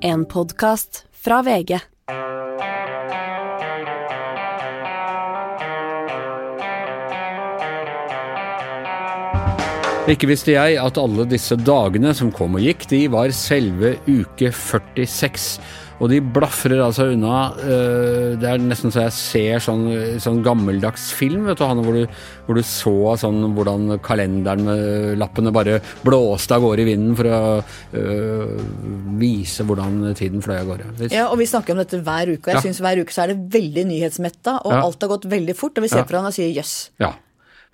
En podkast fra VG. Ikke visste jeg at alle disse dagene som kom og gikk, de var selve uke 46. Og de blafrer altså unna. øh, det er nesten så jeg ser sånn, sånn gammeldags film, vet du, Hanne, hvor du, hvor du så sånn hvordan kalenderen med lappene bare blåste av gårde i vinden for å øh, vise hvordan tiden fløy av gårde. Hvis, Ja, og vi snakker om dette hver uke, og jeg Ja. synes hver uke så er det veldig nyhetsmetta, og Ja. alt har gått veldig fort, og vi ser Ja. på hverandre og sier jøss. Ja,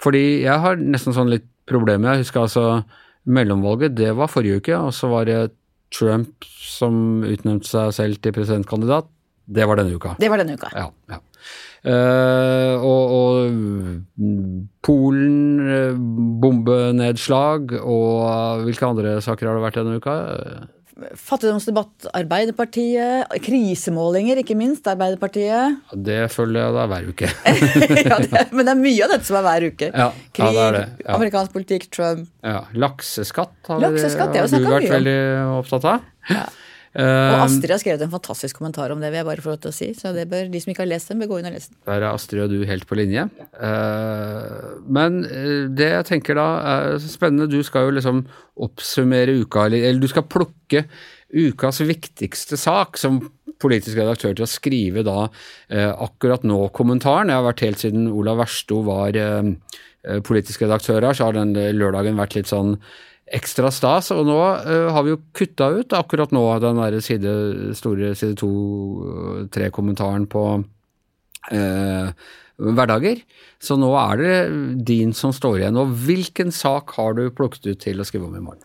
fordi jeg har nesten sånn litt problemer. Jeg husker altså mellomvalget, det var forrige uke, og så var det Trump som utnevnte seg selv til presidentkandidat. Det var denne uka. Det var denne uka. Ja, ja. Uh, og, og mm, Polen, eh, bombenedslag, og hvilke andre saker har det vært denne uka? Fattigdomsdebatt, Arbeiderpartiet, krisemålinger, ikke minst, Arbeiderpartiet. Det følger jeg da hver uke. ja, det, men det er mye av dette som er hver uke. Ja, ja, Krig, det det, ja. amerikansk politikk, Trump. ja, lakseskatt har, Lakseskatt, har du vært veldig opptatt av. Ja. Eh, Og Astrid har skrevet en fantastisk kommentar om det, vil jeg bare få lov til å si. Så det bør, de som ikke har lest den, bør gå inn og lese den. Der er Astrid og du helt på linje. Eh, men eh, det jeg tenker da er spennende, du skal jo liksom oppsummere uka, eller, du skal plukke ukas viktigste sak som politisk redaktør til å skrive da eh, akkurat nå-kommentaren. Jeg har vært helt siden Olav Versto var eh, politisk redaktør her, så har den lørdagen vært litt sånn ekstra stas. Og nå har vi jo kutta ut akkurat nå den der side, store side to-tre-kommentaren på eh, hverdager. Så nå er det din som står igjen. Og hvilken sak har du plukket ut til å skrive om i morgen?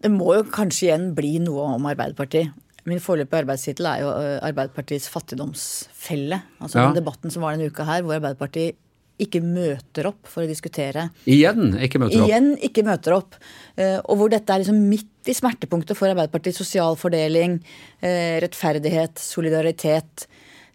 Det må jo kanskje igjen bli noe om Arbeiderpartiet. Min foreløpige arbeidstittel er jo eh, Arbeiderpartiets fattigdomsfelle. Altså Ja. den debatten som var denne uka her, hvor Arbeiderpartiet ikke møter opp for å diskutere. Igjen ikke møter opp. Igjen ikke møter opp. Eh, Og hvor dette er liksom midt i smertepunktet for Arbeiderpartiet. Sosial fordeling, eh, rettferdighet, solidaritet.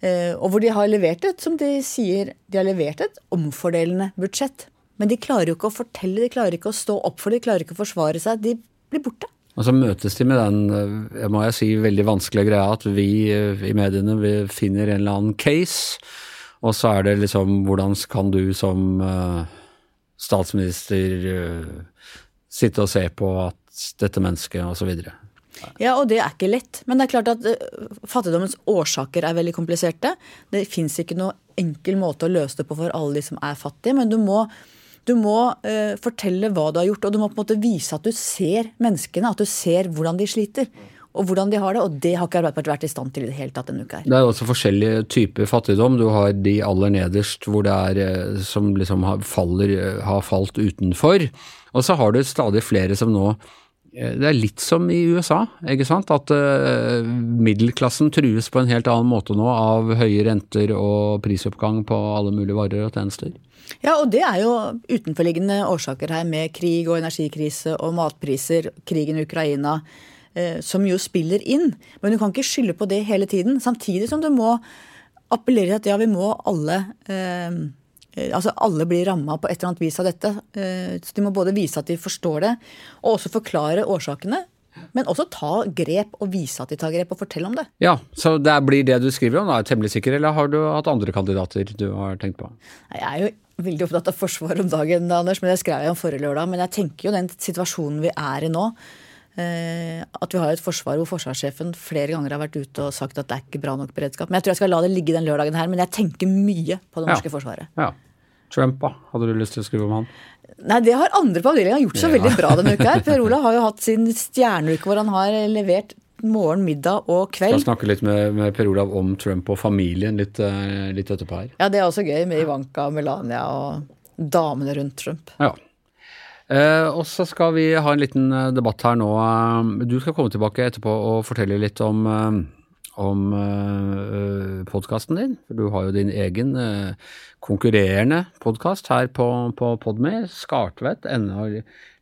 Eh, Og hvor de har levert et, som de sier, de har levert et omfordelende budsjett. Men de klarer jo ikke å fortelle, de klarer ikke å stå opp for det, de klarer ikke å forsvare seg. De blir borte. Og så møtes de med den, jeg må jeg si, veldig vanskelige greia at vi eh, i mediene vi finner en eller annen case, og så er det liksom hvordan kan du som eh, statsminister eh, sitte og se på at dette mennesket videre. Ja, og det er ikke lett. Men det er klart at eh, fattigdommens årsaker er veldig kompliserte. Det fins ikke noe enkel måte å løse det på for alle de som er fattige, men du må, du må uh, fortelle hva du har gjort, og du må på en måte vise at du ser menneskene, at du ser hvordan de sliter. Og hvordan de har det, og det har ikke Arbeiderpartiet vært i stand til i det hele tatt denne uka her. Det er også forskjellige typer fattigdom. Du har de aller nederst hvor det er eh, som liksom har, faller, har falt utenfor. Og så har du stadig flere som nå Det er litt som i USA, ikke sant? At eh, middelklassen trues på en helt annen måte nå av høye renter og prisoppgang på alle mulige varer og tjenester. Ja, og det er jo utenforliggende årsaker her med krig og energikrise og matpriser, krigen i Ukraina, eh, som jo spiller inn. Men du kan ikke skylde på det hele tiden. Samtidig som du må appellere til at ja, vi må alle eh, eh, Altså alle blir ramma på et eller annet vis av dette. Eh, så de må både vise at de forstår det, og også forklare årsakene. Men også ta grep og vise at de tar grep, og fortelle om det. Ja, så det blir det du skriver om, da, temmelig sikker, eller har du hatt andre kandidater du har tenkt på? Jeg er jo veldig opptatt av forsvar om dagen, Anders, men det skrev jeg om forrige lørdag. Men jeg tenker jo den situasjonen vi er i nå, eh, at vi har et forsvar hvor forsvarssjefen flere ganger har vært ute og sagt at det er ikke bra nok beredskap. Men jeg tror jeg skal la det ligge den lørdagen her, men jeg tenker mye på det Ja. forsvaret. Ja. Trump, da? Hadde du lyst til å skrive om han? Nei, det har andre på avdelinga gjort så Ja. veldig bra denne uka her. Per Olav har jo hatt sin stjerneuke hvor han har levert morgen, middag og kveld. Skal snakke litt med, med Per Olav om Trump og familien litt, eh, litt etterpå her. Ja, det er også gøy med Ivanka og Melania og damene rundt Trump. Ja. Eh, og så skal vi ha en liten eh, debatt her nå. Eh, Du skal komme tilbake etterpå og fortelle litt om, eh, om uh, podkasten din. For du har jo din egen eh, konkurrerende podkast her på, på Podme. Skartvedt, enda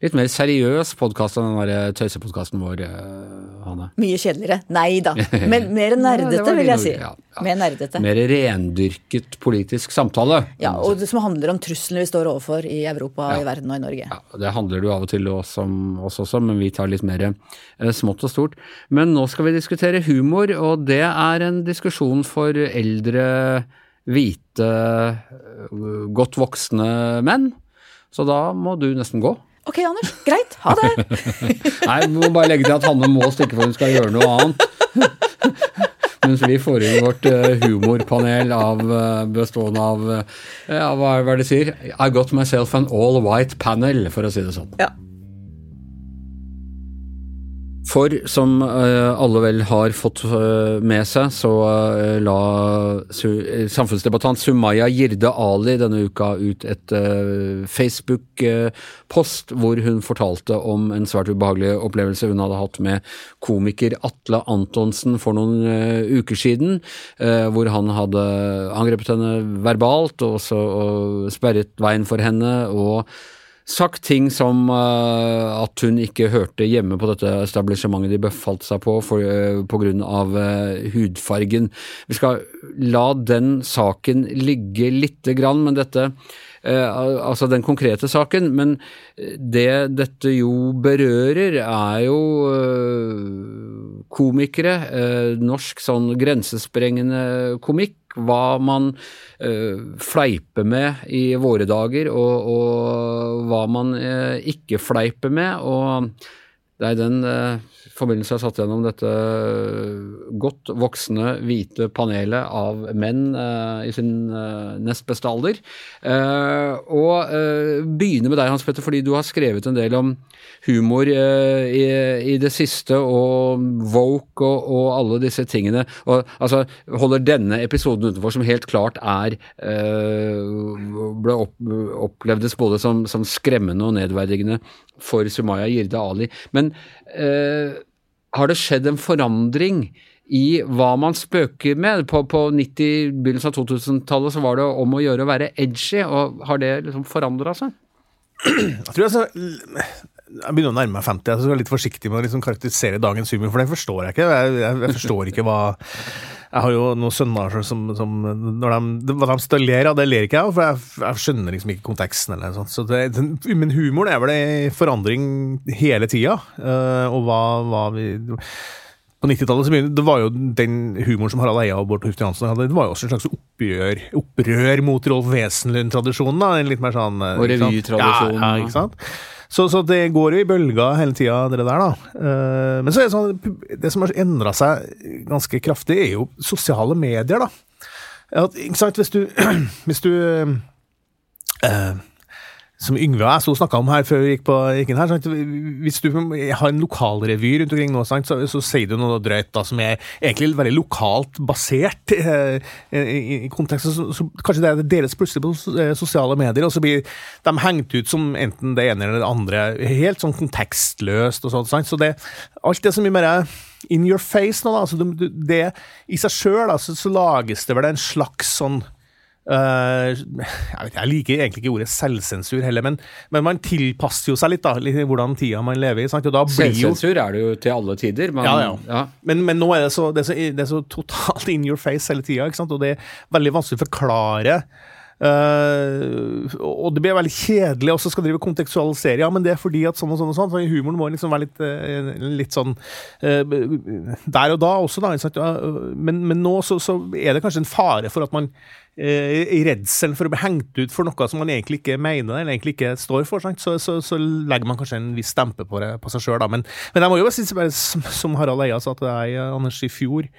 litt mer seriøs podkast enn den der tøysepodkasten vår, eh, Hanne. Mye kjedeligere. Nei da. Men mer nerdete, Ja, vil jeg si. ja, ja. Mer nerdete. Mer rendyrket politisk samtale. Ja, og det som handler om truslene vi står overfor i Europa, i verden og i Norge. Ja, Det handler det av og til oss om oss også, men vi tar litt mer eh, smått og stort. Men nå skal vi diskutere humor, og det er en diskusjon for eldre, hvite, eh, godt voksne menn. Så da må du nesten gå. Ok, Anders. Greit. Ha det. Nei, vi må bare legge til at Hanne må stikke for hun skal gjøre noe annet. Mens vi får inn vårt eh, humorpanel av, eh, bestående av ja, hva er det de sier? I got myself an all white panel, for å si det sånn. Ja. For som eh, alle vel har fått eh, med seg, så eh, la samfunnsdebattant Sumaya Jirde Ali denne uka ut et Facebook-post hvor hun fortalte om en svært ubehagelig opplevelse hun hadde hatt med komiker Atle Antonsen for noen uker siden, hvor han hadde angrepet henne verbalt og også og sperret veien for henne. og sagt ting som uh, at hun ikke hørte hjemme på dette establishementet de befalt seg på for, uh, på grunn av eh, hudfargen. Vi skal la den saken ligge lite grann, men dette altså den konkrete saken, men det dette jo berører er jo komikere, norsk sånn grensesprengende komikk, hva man uh, fleiper med i våre dager, og, og hva man uh, ikke fleiper med. og det er den eh, forbindelse jeg har satt gjennom dette godt voksne, hvite panelet av menn eh, i sin eh, nest beste alder. Eh, og eh, begynne med deg, Hans Petter, fordi du har skrevet en del om humor eh, i, i det siste, og woke og, og alle disse tingene. Og altså, holder denne episoden utenfor, som helt klart er eh, ble opp, opplevdes både som, som skremmende og nedverdigende for Sumaya Jirde Ali. Men eh, har det skjedd en forandring i hva man spøker med? På, på 90, begynnelsen av 2000-tallet så var det om å gjøre å være edgy, og har det liksom forandra seg? Jeg tror jeg, så, jeg begynner å nærme meg 50, jeg er litt forsiktig med å liksom karakterisere dagens humor, for det forstår jeg ikke. Jeg, jeg, jeg forstår ikke hva Jeg har jo noen sønner som, som når de, Hva de står ler av, det ler ikke jeg av, for jeg, jeg skjønner liksom ikke konteksten. eller sånt. Så det, den, men humoren er vel en forandring hele tida, eh, og hva, hva vi på 90-tallet det var jo den humoren som Harald Eia og Bård Tufte Johansen hadde, det var jo også en slags oppgjør, opprør mot Rolf Wesenlund-tradisjonen. da, en litt mer sånn... eh, Og revytradisjonen. Ja, ja, ikke sant? Så, så det går jo i bølger hele tida, det der, da. Uh, men så er det sånn, det som har endra seg ganske kraftig, er jo sosiale medier, da. At, ikke sant, hvis du, hvis du eh, som Yngve og jeg så snakka om her før vi gikk, på, gikk inn her. Sant? Hvis du har en lokalrevy rundt omkring nå, sant? Så, så sier du noe drøyt da, som er egentlig veldig lokalt basert eh, i, i konteksten. Så, så kanskje det deles plutselig på eh, sosiale medier, og så blir de hengt ut som enten det ene eller det andre, helt sånn kontekstløst og sånt. Sant? Så det, alt det som er mer in your face nå, da, altså det, det i seg sjøl, så, så lages det vel en slags sånn Eh, jeg, liker egentlig ikke ordet selvsensur heller, men, men man tilpasser jo seg litt, da, litt hvordan tida man lever i. Blir jo Selvsensur er det jo til alle tider. Men, Ja, ja. Men, men nå er det så, det er så, det er så totalt in your face hele tida, og det er veldig vanskelig å forklare. Eh, og det blir veldig kjedelig, også skal drive kontekstualisere. Ja, men det er fordi at sånn og sånn og sånn. Så humoren må liksom være litt, uh, litt sånn uh, der og da også, da. Men, men nå så, så er det kanskje en fare for at man i redselen for å bli hengt ut for noe som man egentlig ikke mener eller egentlig ikke står for. Så, så, så legger man kanskje en viss stempe på, det, på seg sjøl. Men, men jeg må jo si, bare, som som Harald Eia sa til deg, Anders, i fjor,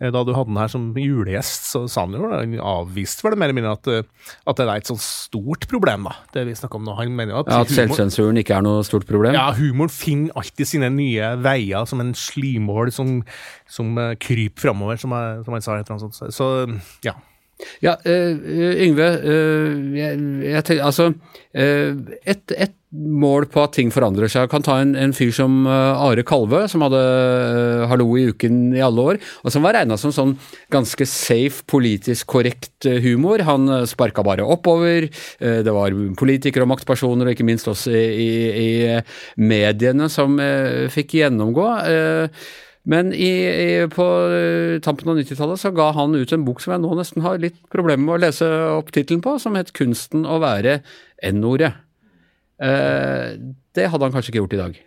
da du hadde den her som julegjest, så sa han jo han avviste vel mer eller mindre at, eh, at det er et sånt stort problem, da, det vi snakker om nå. Han mener jo at, Ja, At selvsensuren ikke er noe stort problem? ja, humoren finner alltid sine nye veier, som en slimål som, som eh, kryper framover, som, jeg- som han sa. et eller annet sånt. Så, så ja. Ja, uh, Yngve. Uh, jeg, jeg tenker, altså uh, et, et mål på at ting forandrer seg. Jeg kan ta en, en fyr som uh, Are Kalve, som hadde uh, Hallo i uken i alle år, og som var regna som sånn ganske safe, politisk korrekt uh, humor. Han uh, sparka bare oppover. det var politikere og maktpersoner, og ikke minst også i, i, i mediene, som fikk gjennomgå. Men i, i, på tampen av 90-tallet så ga han ut en bok som jeg nå nesten har litt problemer med å lese opp tittelen på, som het 'Kunsten å være N-ordet'. Eh, det hadde han kanskje ikke gjort i dag?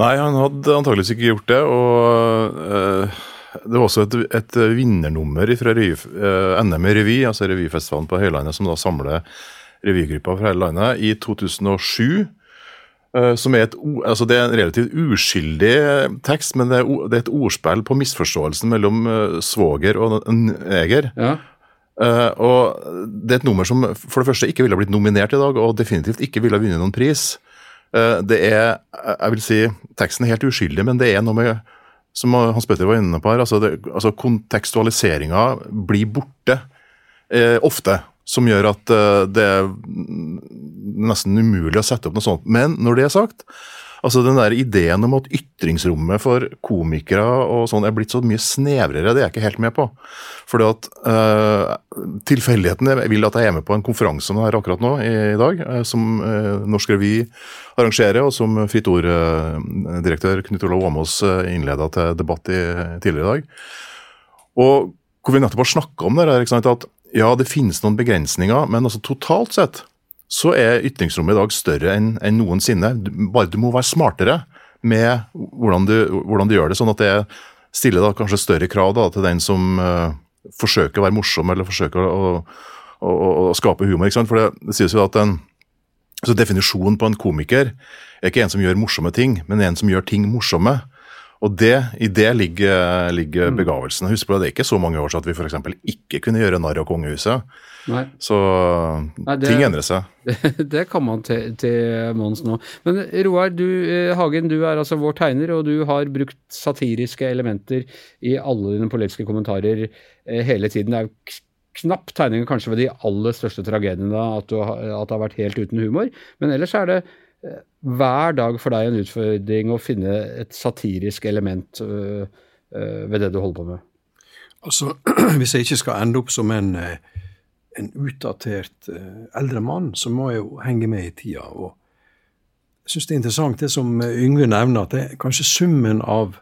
Nei, han hadde antakeligvis ikke gjort det. og uh, Det var også et, et vinnernummer fra revy, uh, NM i revy, altså revyfestivalen på Høylandet, som da samler revygruppa fra hele landet, i 2007. Uh, som er et, altså Det er en relativt uskyldig tekst, men det er, det er et ordspill på misforståelsen mellom svoger og neger. Ja. Uh, og Det er et nummer som for det første ikke ville blitt nominert i dag, og definitivt ikke ville vunnet noen pris. Uh, det er, jeg vil si, Teksten er helt uskyldig, men det er noe med som Hans Petter var inne på her, altså, det, altså Kontekstualiseringa blir borte uh, ofte. Som gjør at det er nesten umulig å sette opp noe sånt. Men når det er sagt, Altså Den der ideen om at ytringsrommet for komikere og sånn er blitt så mye snevrere, det er jeg ikke helt med på. Fordi at uh, Tilfeldighetene vil at jeg er med på en konferanse her akkurat nå i, i dag, uh, som uh, Norsk Revy arrangerer, og som Fritt Ord-direktør Knut Olav Åmås innleda til debatt i, tidligere i dag. Og hvor vi nettopp har snakka om det, er at ja, det finnes noen begrensninger, men altså totalt sett så er ytringsrommet i dag større enn en noensinne. Bare du må være smartere med hvordan du, hvordan du, gjør det, sånn at det stiller da kanskje større krav da, til den som uh, forsøker å være morsom eller forsøker å, å, å, å skape humor. ikke sant? For det, det sies jo at en så Definisjonen på en komiker er ikke en som gjør morsomme ting, men en som gjør ting morsomme. Og det, I det ligger, ligger mm. begavelsen. Husk på Det er ikke så mange år siden at vi f.eks. ikke kunne gjøre narr av kongehuset. Nei. Så Nei, det, ting endrer seg. Det, det kan man til, til Mons nå. Men Roar du, eh, Hagen, du er altså vår tegner, og du har brukt satiriske elementer i alle dine politiske kommentarer eh, hele tiden. Det er jo knapt tegninger kanskje ved de aller største tragediene at, du, at det har vært helt uten humor, men ellers er det hver dag for deg en utfordring å finne et satirisk element ved det du holder på med? Altså, Hvis jeg ikke skal ende opp som en en utdatert eldre mann, så må jeg jo henge med i tida. og Jeg syns det er interessant det som Yngve nevner, at det er kanskje summen av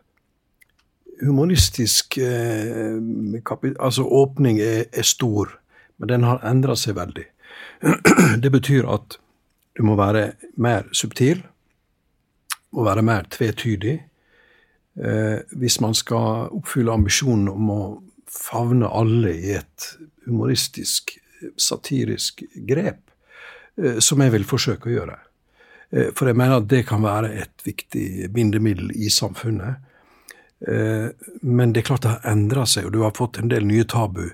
humoristisk altså åpning er, er, stor, men den har endra seg veldig. det betyr at du må være mer subtil, må være mer tvetydig. Eh, hvis man skal oppfylle ambisjonen om å favne alle i et humoristisk, satirisk grep, eh, som jeg vil forsøke å gjøre. Eh, for jeg mener at det kan være et viktig bindemiddel i samfunnet. Eh, men det er klart det har endra seg, og du har fått en del nye tabu.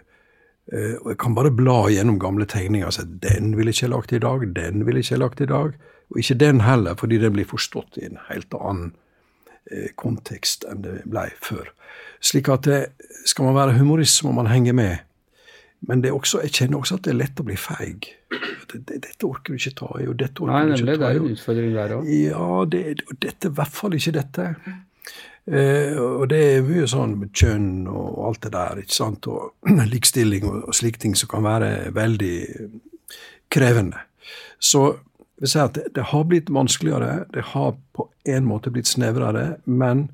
Og jeg kan bare bla gjennom gamle tegninger og si at den ville ikke jeg lagt i dag, den ville ikke jeg lagt i dag. Og ikke den heller, fordi den blir forstått i en helt annen kontekst enn det ble før. Slik at det, skal man være humorist, så må man henge med men det også, jeg kjenner også at det er lett å bli feig. Dette orker du ikke ta i, og dette orker Nei, du ikke ta i. Det er en utfordring der òg. Ja, det, dette i hvert fall ikke dette. Eh, og det er mye sånn med kjønn og alt det der, ikke sant, og likestilling og, og slike ting som kan være veldig krevende. Så jeg vil si at det, det har blitt vanskeligere, det har på en måte blitt snevrere, men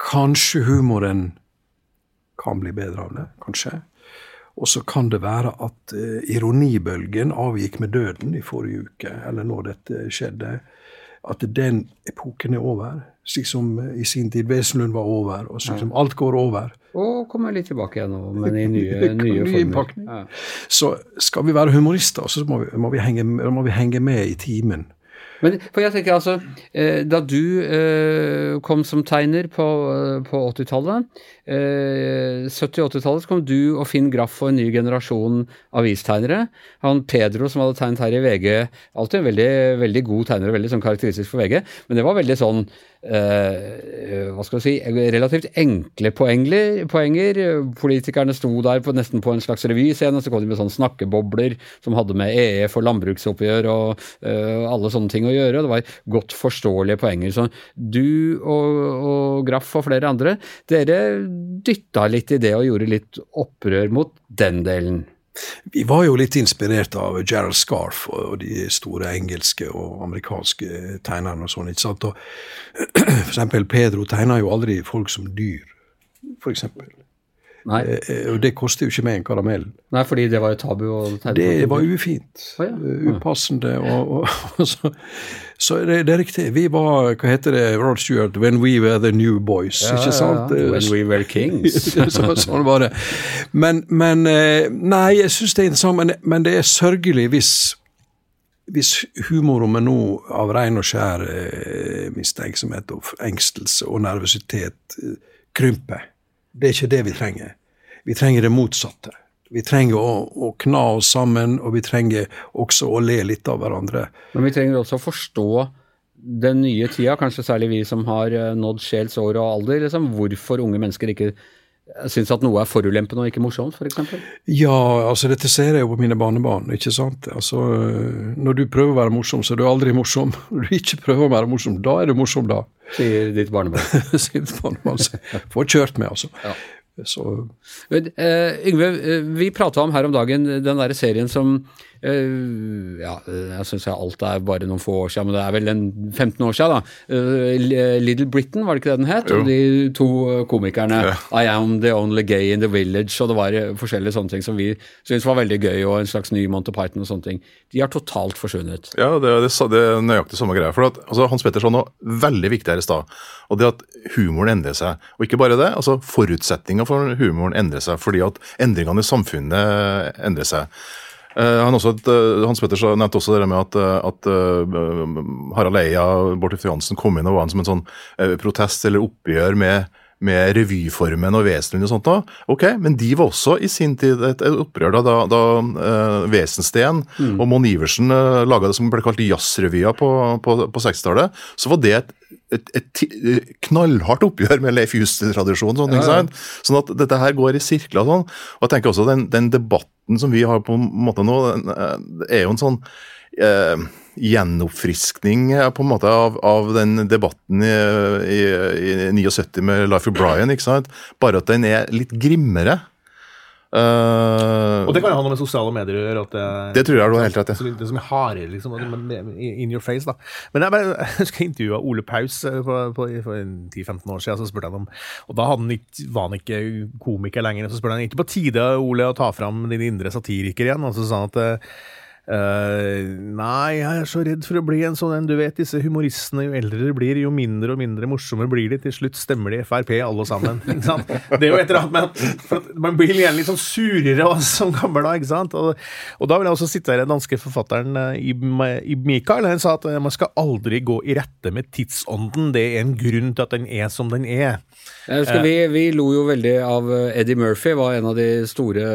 kanskje humoren kan bli bedre av det. Kanskje. Og så kan det være at eh, ironibølgen avgikk med døden i forrige uke, eller når dette skjedde. At den epoken er over, slik som i sin tid Wesenlund var over, og slik som alt går over. Og kommer litt tilbake igjen nå, men i nye, nye former. Ja. Så skal vi være humorister, så må vi, må vi, henge, må vi henge med i timen. Men for jeg tenker altså, eh, Da du eh, kom som tegner på, eh, på 80-tallet, 70- og 80-tallet, så kom du og Finn Graff og en ny generasjon avistegnere. Han Pedro som hadde tegnet her i VG, alltid en veldig, veldig god tegner, veldig sånn karakteristisk for VG, men det var veldig sånn eh, hva skal vi si, relativt enkle poenger. poenger. Politikerne sto der på, nesten på en slags revyscene, så kom de med sånne snakkebobler som hadde med EF og landbruksoppgjør og eh, alle sånne ting å gjøre. Det var godt forståelige poenger. Så du og, og Graff og flere andre, dere dytta litt i det og gjorde litt opprør mot den delen. Vi var jo litt inspirert av Gerald Scarf og de store engelske og amerikanske tegnerne og sånn. ikke sant? Og for eksempel Pedro tegna jo aldri folk som dyr, for eksempel. Nei. Eh, Og det koster jo ikke meg en karamell. Nei, fordi det var jo tabu Det var ufint. Ah, ja. eh, Upassende. Og, og, og så så det, det er riktig. Vi var, hva heter det, Rod Stewart, when we were the new boys. ikke sant? Ja, ja. When we were kings. så, sånn var det. Men, men eh, Nei, jeg syns det er interessant, men, men det er sørgelig hvis hvis humorrommet nå av ren og skjær eh, mistenksomhet og engstelse og nervøsitet eh, krymper. Det er ikke det vi trenger. Vi trenger det motsatte. Vi trenger å, å kna oss sammen, og vi trenger også å le litt av hverandre. Men vi trenger også å forstå den nye tida, kanskje særlig vi som har eh, nådd sjels år og alder, liksom, hvorfor unge mennesker ikke syns at noe er forulempende og ikke morsomt, f.eks. Ja, altså dette ser jeg jo på mine barnebarn, ikke sant. Altså, når du prøver å være morsom, så er du aldri morsom. Når du ikke prøver å være morsom, da er du morsom, da. Sier ditt barnebarn. Sier ditt barnebarn. så Får kjørt med, altså. Så Men, eh, Yngve, eh, vi prata om her om dagen den derre serien som Ja, jeg syns alt er bare noen få år siden, men det er vel en 15 år siden, da. Eh, Little Britain, var det ikke det den het? Jo. De to komikerne. Ja. I am the only gay in the village, og det var eh, forskjellige sånne ting som vi syntes var veldig gøy, og en slags ny Monty Python og sånne ting. De har totalt forsvunnet. Ja, det, er- det, er det nøyaktig samme greia. For at, altså, Hans Petter sa noe veldig viktig her i stad. Og det at humoren endrer seg. Og ikke bare det, altså forutsetninger for humoren endrer seg fordi at endringene i samfunnet endrer seg. Eh, han også, eh, Hans Petter nevnte også det med at, eh, at Harald Eia og Borte Fransen kom inn og var en som en sånn protest eller oppgjør med med revyformen og Wesenlund og sånt. da. Ok, Men de var også i sin tid et, et opprør da, da, da Vesensten mm. og Mon Iversen uh, laga det som ble kalt jazzrevyer på, på, på 60-tallet. Så var det et, et, et, et knallhardt oppgjør med Leif Juster-tradisjonen. Sånn, ja, ja. sånn at dette her går i sirkler. sånn. Og jeg tenker også den, den debatten som vi har på en måte nå, eh, er jo en sånn eh, gjenoppfriskning eh, på en måte av, av den debatten i, i, i 79 med Life of Brian, ikke sant? Bare at den er litt grimmere. Eh, Og det kan jo ha noe med sosiale medier å gjøre. Det, Det tror jeg du har helt rett i. Så Det er så mye hardere, liksom. In your face, da. Men jeg, bare, jeg husker jeg intervjua Ole Paus eh, for 10-15 år siden. Så spurte han om Og da han ikke, var han ikke komiker lenger. Så spurte han ikke på tide, Ole, å ta fram din indre satiriker igjen. Og så sa han at eh, Eh, nei, jeg er så redd for å bli en sånn en. Du vet, disse humoristene, jo eldre de blir, jo mindre og mindre morsomme blir de. Til slutt stemmer de Frp, alle sammen. Ikke sant? Det er jo et eller annet med at, man blir gjerne litt sånn surere som gammel da, ikke sant? Og, og da vil jeg også sitere den danske forfatteren Ibn, Ib, Ib Mikael. Han sa at eh, man skal aldri gå i rette med tidsånden. Det er en grunn til at den er som den er. Jeg husker vi, vi lo jo veldig av eh, Eddie Murphy, var en av de store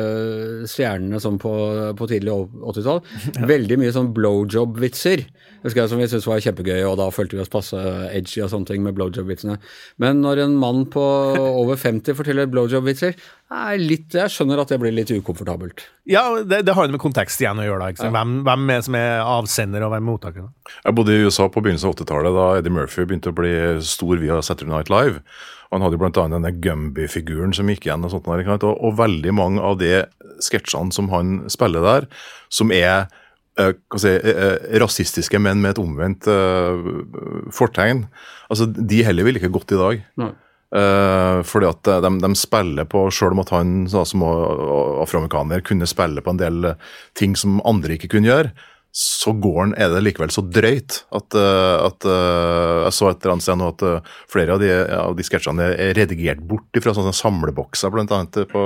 stjernene sånn på, på tidlig 80-tall. Veldig mye sånn blowjob-vitser. Husker jeg som vi syntes var kjempegøy, og da følte vi oss passe edgy og sånne ting med blowjob-vitsene. Men når en mann på over 50 forteller blowjob-vitser, er litt Jeg skjønner at det blir litt ukomfortabelt. Ja, det, det har jo med kontekst igjen å gjøre. da, ikke? Hvem, hvem er som er avsender, og hvem er mottaker? da? Jeg bodde i USA på begynnelsen av 80-tallet, da Eddie Murphy begynte å bli stor via Saturday Night Live. Og Han hadde jo blant annet denne Gumby-figuren som gikk igjen, og sånt, der, og, og veldig mange av de sketsjene som han spiller der, som er eh, si, eh, rasistiske, men med et omvendt eh, fortegn, altså de heller ville ikke gått i dag. Nei. Eh, fordi at de, de spiller på, Selv om at han da, som afroamerikaner kunne spille på en del eh, ting som andre ikke kunne gjøre, så går den, er det likevel så drøyt at, eh, at eh, Jeg så et eller annet sted nå at eh, flere av de, av de sketsjene er redigert bort fra sånne samlebokser, blant annet. På,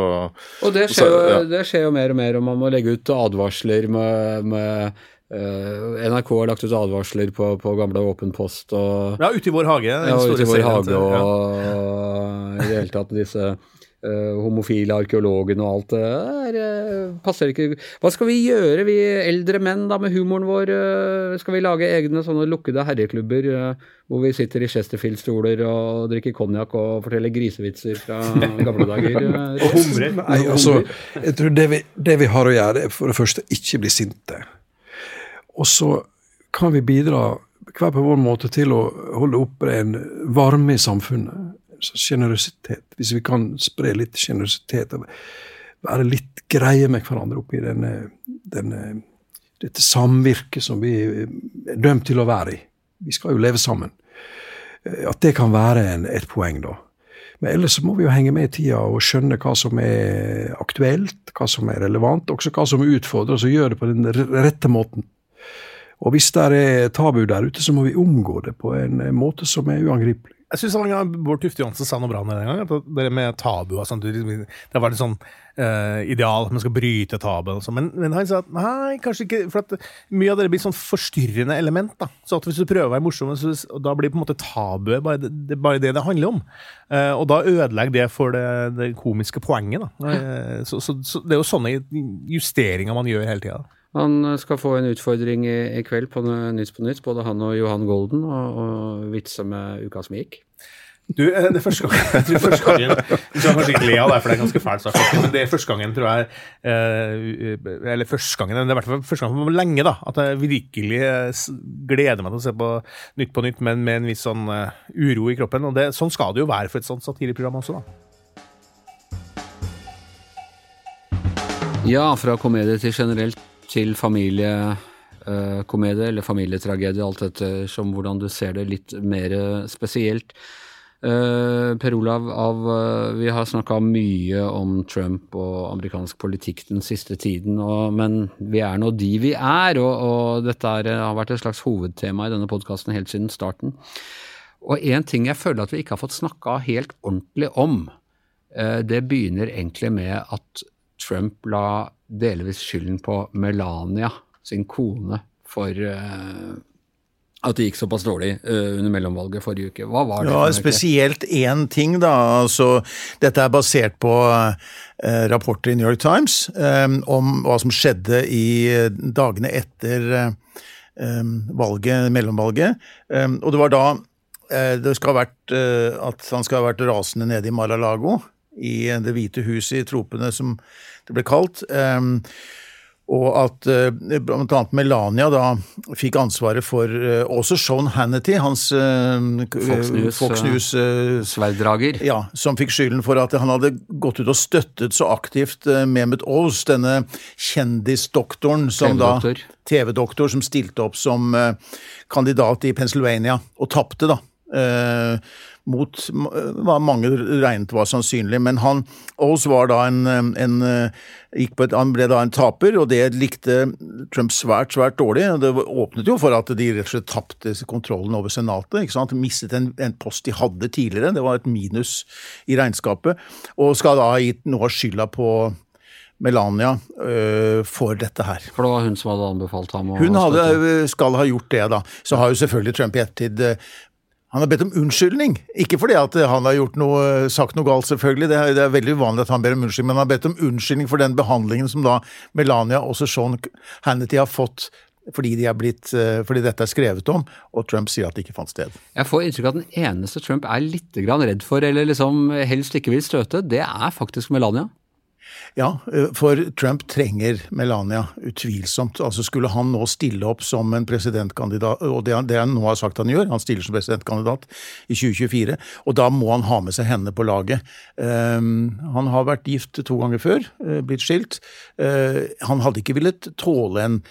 Og det skjer, jo, ja. det skjer jo mer og mer, og man må legge ut advarsler med, med eh, NRK har lagt ut advarsler på, på gamle Åpen post og Ja, ute i vår hage. ja, ute i vår hage og ja. og i det hele tatt disse eh, homofile arkeologen og alt det der. eh, passer ikke Hva skal vi gjøre, vi eldre menn, da, med humoren vår? eh, skal vi lage egne sånne lukkede herreklubber eh, hvor vi sitter i Chesterfield-stoler og drikker konjakk og forteller grisevitser fra gamle dager? eh, Og humrer. Nei, altså, jeg tror det vi, det vi har å gjøre, er for det første ikke bli sinte. Og så kan vi bidra hver på vår måte til å holde oppe en varme i samfunnet. Sjenerøsitet. Hvis vi kan spre litt sjenerøsitet og være litt greie med hverandre oppi denne, denne, dette samvirket som vi er dømt til å være i. Vi skal jo leve sammen. Eh, At det kan være en, et poeng, da. Men ellers så må vi jo henge med i tida og skjønne hva som er aktuelt, hva som er relevant, også hva som utfordrer oss, og gjøre det på den rette måten. Og hvis det er tabu der ute, så må vi omgå det på en måte som er uangripelig. Jeg syns Bård Tufte Johansen sa noe bra den gangen. at Det med tabu og sånt, det var et sånn uh, ideal man skal bryte tabu. Men, men han sa at nei, kanskje ikke. For at mye av det blir sånn forstyrrende element. da. Så at hvis du prøver å være morsom, så, og da blir på en måte tabuet bare det, det, bare det det handler om. Uh, og da ødelegger det for det, det komiske poenget. da. Uh, så, så, så det er jo sånne justeringer man gjør hele tida. Han skal få en utfordring i, i kveld på Nytt på Nytt, både han og Johan Golden, og, og vitse med uka som gikk. Du, eh, det er første gangen, jeg tror første gangen Du skal kanskje ikke le av det, for det er ganske fælt sagt, men det er første gangen, tror jeg eh, Eller første gangen, men det er i hvert fall første gang på lenge, da. At jeg virkelig eh, gleder meg til å se på Nytt på Nytt, men med en viss sånn eh, uro i kroppen. Og det, sånn skal det jo være for et sånt satireprogram også, da. Ja, fra komedie til generelt til familiekomedie eller familietragedie, alt etter som hvordan du ser det litt mer spesielt. Eh, per Olav, av, eh, vi har snakka mye om Trump og amerikansk politikk den siste tiden, og, men vi er nå de vi er, og, og dette er, har vært et slags hovedtema i denne podkasten helt siden starten. Og én ting jeg føler at vi ikke har fått snakka helt ordentlig om, eh, det begynner egentlig med at Trump la delvis skylden på Melania, sin kone, for uh, at det gikk såpass dårlig uh, under mellomvalget forrige uke. Hva var det? Ja, spesielt én ting, da. Altså, dette er basert på uh, rapporter i New York Times um, om hva som skjedde i dagene etter eh, valget, mellomvalget. Um, og det var da det skal ha vært at han skal ha vært rasende nede i Mar-a-Lago, i eh, Det hvite huset i tropene, som det ble kalt. Eh, og at bl.a. blant annet Melania da fikk ansvaret for eh, også Sean Hannity, hans eh, Fox News, Fox News eh, Sverddrager. ja, som fikk skylden for at han hadde gått ut og støttet så aktivt eh, Mehmet Oz, denne kjendisdoktoren som da TV-doktor. Som stilte opp som eh, kandidat i Pennsylvania, og tapte, da. Eh, mot hva mange regnet var sannsynlig. Men han, Oz var da en, eh, en eh, et, Han ble da en taper, og det likte Trump svært, svært dårlig. Det åpnet jo for at de rett og slett tapte kontrollen over Senatet. ikke sant? Mistet en, en post de hadde tidligere. Det var et minus i regnskapet. Og skal da ha gitt noe av skylda på Melania øh, for dette her. For det var hun som hadde anbefalt ham å Hun hadde, skal ha gjort det, da. Så har jo selvfølgelig Trump i ettertid eh, han har bedt om unnskyldning. Ikke fordi han har noe, sagt noe galt, selvfølgelig. Det er, det er veldig uvanlig at han ber om unnskyldning, men han har bedt om unnskyldning for den behandlingen som da Melania og Sean Hannity har fått fordi, de blitt, eh, fordi dette er skrevet om, og Trump sier at det ikke fant sted. Jeg får inntrykk av at den eneste Trump er litt redd for, eller liksom helst ikke vil støte, det er faktisk Melania. Ja, eh, for Trump trenger Melania, utvilsomt. Altså Skulle han nå stille opp som en presidentkandidat, og det han, det han nå har sagt han gjør, han stiller som presidentkandidat i 2024, og da må han ha med seg henne på laget. Um, han har vært gift to ganger før, eh, blitt skilt. Uh, han hadde ikke villet tåle en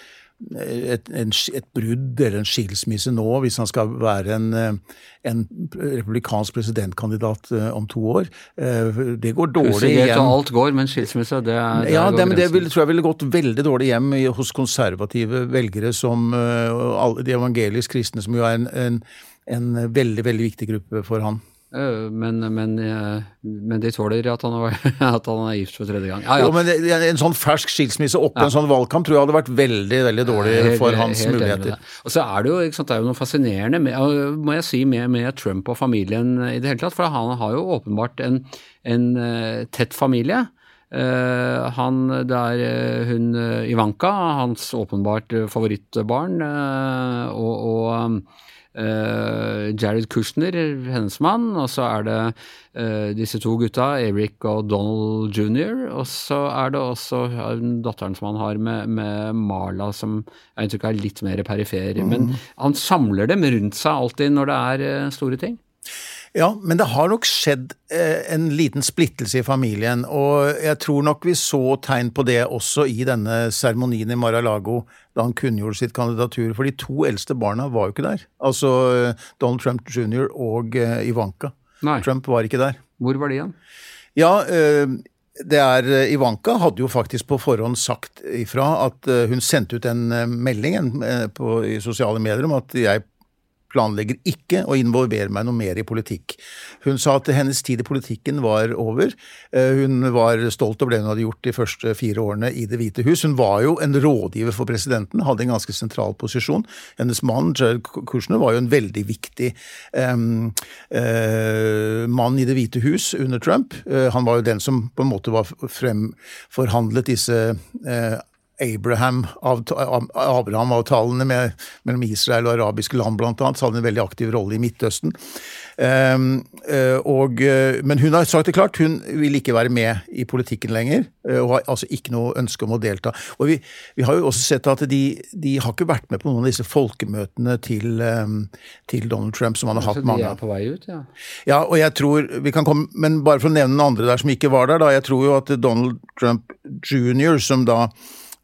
et, en, et brudd eller en skilsmisse nå, hvis han skal være en, eh, en republikansk presidentkandidat eh, om to år. Eh, Det går dårlig hjem greit og alt går, men skilsmisse, det er Ja, det, men det vil, tror jeg ville gått veldig dårlig hjem hos konservative velgere som de evangelisk kristne, som jo er en, en, en veldig, veldig viktig gruppe for han. Øh, Men, men, eh, men de tåler at han, at han er gift for tredje gang. Ja, ja. Jo, men En sånn fersk skilsmisse oppe i en sånn valgkamp tror jeg hadde vært veldig veldig dårlig Helt- for hans muligheter. Og så er det jo sant, det er jo noe fascinerende med, må jeg si, med, med Trump og familien i det hele tatt. For han har jo åpenbart en, en eh, tett familie. Eh, han, det er eh, hun eh, Ivanka, hans åpenbart eh, favorittbarn, eh, og, og eh, Jared Kushner, hennes mann, og så er det eh, disse to gutta, Eric og Donald jr., og så er det også eh, datteren som han har med, med Marla, som jeg inntrykk er litt mer perifer. Men han samler dem rundt seg alltid når det er eh, store ting. Ja, men det har nok skjedd eh, en liten splittelse i familien, og jeg tror nok vi så tegn på det også i denne seremonien i Mar-a-Lago da han kunngjorde sitt kandidatur, for de to eldste barna var jo ikke der. Altså eh, Donald Trump jr. og eh, Ivanka. Nei. Trump var ikke der. Hvor var de igjen? Ja, det er Ivanka hadde jo faktisk på forhånd sagt ifra at hun sendte ut en melding på, i sosiale medier om at jeg planlegger ikke å involvere meg noe mer i politikk. Hun sa at hennes tid i politikken var over. Eh, Hun var stolt over det hun hadde gjort de første fire årene i Det hvite hus. Hun var jo en rådgiver for presidenten, hadde en ganske sentral posisjon. Hennes mann, Jared Kushner, var jo en veldig viktig um, uh, mann i Det hvite hus under Trump. Uh, han var jo den som på en måte var fremforhandlet disse eh, Abraham-avtalene Abraham mellom Israel og arabiske land, blant annet, så hadde en veldig aktiv rolle i Midtøsten. Um, eh, og, eh, men hun har sagt det klart, hun vil ikke være med i politikken lenger, eh, og har altså ikke noe ønske om å delta. Og vi, vi har jo også sett at de, de har ikke vært med på noen av disse folkemøtene til, em, til Donald Trump, som han har hatt mange. Så de er på vei ut, ja. Ja, og jeg tror vi kan komme, Men bare for å nevne den andre der som ikke var der, da. Jeg tror jo at Donald Trump jr., som da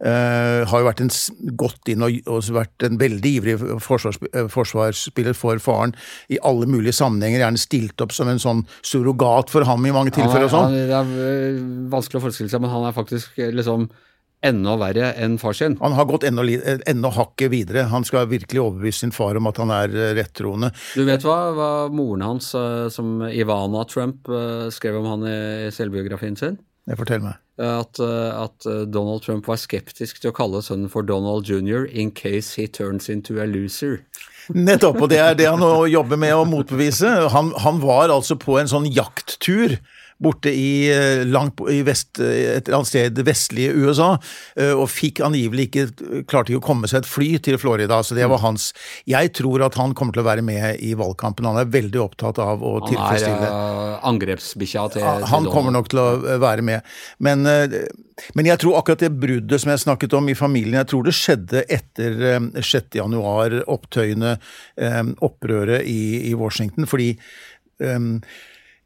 eh, har jo vært en, gått inn og, og vært en veldig ivrig eh, forsvarsspiller for faren i alle mulige sammenhenger. Gjerne stilt opp som en sånn surrogat for ham i mange tilfeller og sånn. Det er øh, vanskelig å forestille seg, men han er faktisk liksom enda verre enn far sin. Han har gått enda, eh, enda hakket videre. Han skal virkelig overbevise sin far om at han er eh, rettroende. Du vet hva, hva moren hans, som Ivana Trump, skrev om han i selvbiografien sin? Det forteller meg. At, øh, at øh, Donald Trump var skeptisk til å kalle sønnen for Donald jr. in case he turns into a loser. Nettopp, og det er det han nå jobber med å motbevise. Han, han var altså på en sånn jakttur borte i, eh, langt i vest, eh, et eller annet sted vestlige USA, eh, og fikk angivelig ikke klarte ikke å komme seg et fly til Florida. Så det var hans Jeg tror at han kommer til å være med i valgkampen. Han er veldig opptatt av å Han er tilfredsstille øh, angrepsbikkja til, ja, til han kommer nok til å være med. Men, men jeg tror akkurat det bruddet som jeg snakket om i familien, jeg tror det skjedde etter eh, 6. januar, opptøyene, opprøret i, i Washington. Fordi eh,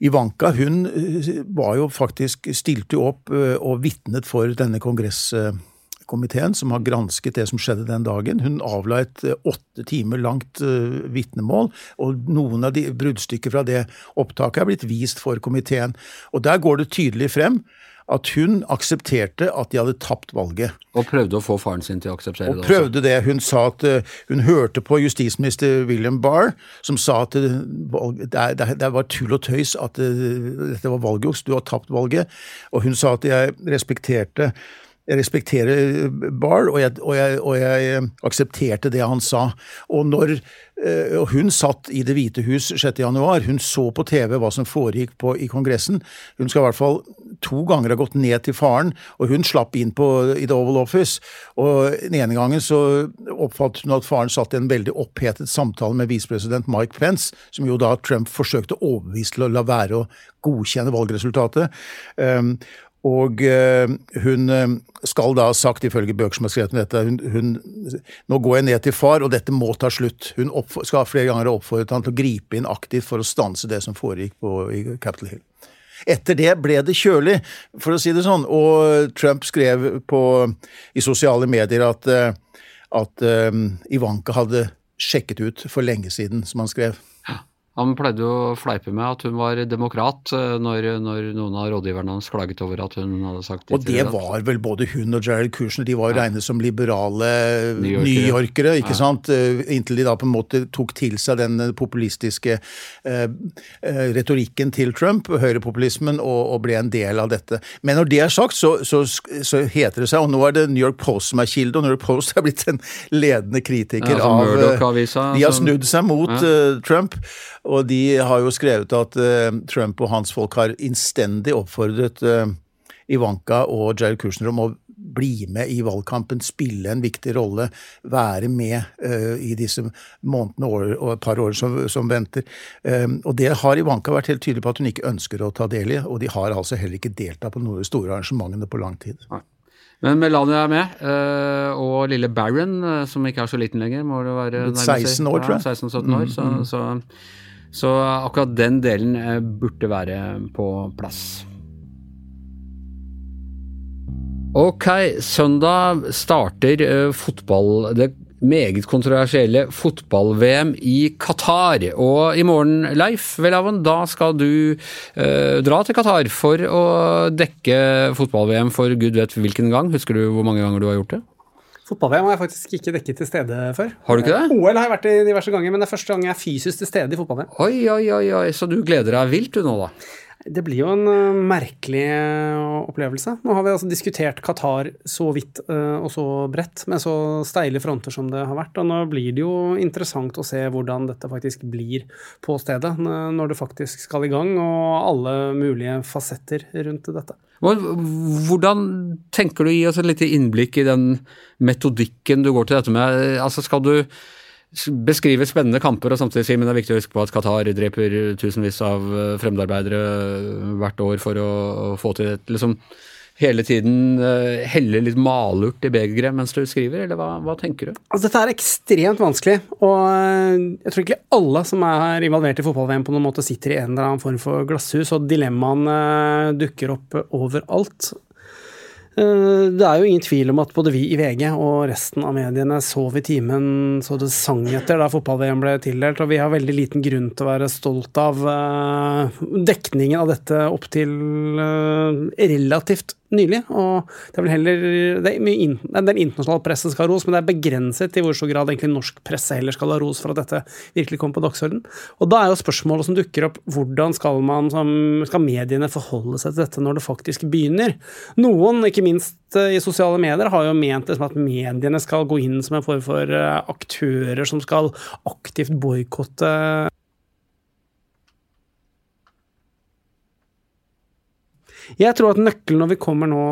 Ivanka hun eh, var jo faktisk stilte opp eh, og vitnet for denne kongresskomiteen som har gransket det som skjedde den dagen. Hun avla et eh, åtte timer langt eh, vitnemål, og noen av de bruddstykker fra det opptaket er blitt vist for komiteen. Og der går det tydelig frem at hun aksepterte at de hadde tapt valget. Og prøvde å få faren sin til å akseptere Og det Og prøvde det. Hun sa at eh, hun hørte på justisminister William Barr, som sa at eh, det, det, var tull og tøys at eh, dette var valgjuks, du har tapt valget. Og hun sa at jeg respekterte jeg respekterer Barr, og jeg, og, og jeg eh, aksepterte det han sa. Og når eh, og hun satt i Det hvite hus 6. januar, hun så på TV hva som foregikk på, i Kongressen. Hun skal i hvert fall to ganger ha gått ned til faren, og hun slapp inn på, i The Oval Office. Og Den ene gangen så oppfattet hun at faren satt i en veldig opphetet samtale med visepresident Mike Pence, som jo da Trump forsøkte å overbevise til å la være å godkjenne valgresultatet. Um, og eh, hun eh, skal da ha sagt, ifølge bøker som har skrevet om dette, hun, hun, nå går jeg ned til far, og dette må ta slutt. Hun skal flere ganger ha oppfordret han til å gripe inn aktivt for å stanse det som foregikk på, i Capitol Hill. Etter det ble det kjølig, for å si det sånn, og Trump skrev på, i sosiale medier at, eh, at um, Ivanka hadde sjekket ut for lenge siden, som han skrev. Han pleide jo å fleipe med at hun var demokrat eh, når, når noen av rådgiverne hans klaget over at hun hadde sagt det. Og det var vel både hun og Jared Kushner, de var jo regnet som liberale Newyorkere. newyorkere, ikke sant? Eh, Inntil de da på en måte tok til seg den populistiske eh, eh, retorikken til Trump, høyrepopulismen, og, og ble en del av dette. Men når det er sagt, så, så, så heter det seg, og nå er det New York Post som er kilde, og New York Post er blitt en ledende kritiker Ja, altså av eh, De har snudd seg mot Ja. eh, Trump, og de har jo skrevet at eh, Trump og hans folk har innstendig oppfordret eh, Ivanka og Jared Kushner om å bli med i valgkampen, spille en viktig rolle, være med uh, i disse månedene år, og et par år som, som venter. Um, og det har Ivanka vært helt tydelig på at hun ikke ønsker å ta del i, og de har altså heller ikke deltatt på noen av de store arrangementene på lang tid. Men Melania er med, uh, og lille Barron, uh, som ikke er så liten lenger, må det være Blitt nærmest si. 16 år, tror jeg. Ja, 16-17 år, så, så, så akkurat den delen eh, burde være på plass. Ok, søndag starter eh, fotball, det meget kontroversielle fotball-VM i Qatar. Og i morgen, Leif Welhaven, da skal du eh, dra til Qatar for å dekke fotball-VM for gud vet hvilken gang. Husker du hvor mange ganger du har gjort det? Fotball-VM har jeg faktisk ikke dekket til stede før. Har du ikke det? OL har jeg vært i diverse ganger, men det er første gang jeg er fysisk til stede i fotball-VM. Oi, oi, oi, oi, så du gleder deg vilt du nå, da? Det blir jo en merkelig opplevelse. Nå har vi altså diskutert Qatar så vidt og så bredt, med så steile fronter som det har vært. Og nå blir det jo interessant å se hvordan dette faktisk blir på stedet, når det faktisk skal i gang, og alle mulige fasetter rundt dette. Hvordan tenker du å gi oss et lite innblikk i den metodikken du går til dette med? Altså Skal du beskrive spennende kamper og samtidig si men det er viktig å huske på at Qatar dreper tusenvis av eh, fremmedarbeidere hvert år for å få til et liksom hele tiden eh, helle litt malurt i begeret mens du skriver, eller hva, hva tenker du? Altså, dette er ekstremt vanskelig, og øh, jeg tror ikke alle som er involvert i fotball-VM på noen måte sitter i en eller annen form for glasshus, og dilemmaene dukker opp overalt. Eh, Det er jo ingen tvil om at både vi i VG og resten av mediene sov i timen så det sang etter da fotball-VM ble tildelt, og vi har veldig liten grunn til å være stolt av eh, dekningen av dette opp til eh, relativt nylig. Og det er vel heller det er mye in, En del internasjonal presse skal ha ros, men det er begrenset i hvor stor grad egentlig norsk presse heller skal ha ros for at dette virkelig kommer på dagsorden. Og da er jo spørsmålet som dukker opp, hvordan skal man skal mediene forholde seg til dette når det faktisk begynner? Noen, ikke minst eh, i sosiale medier, har jo ment det som at mediene skal gå inn som en form for eh, aktører som skal aktivt boikotte Jeg tror at nøkkelen når vi kommer nå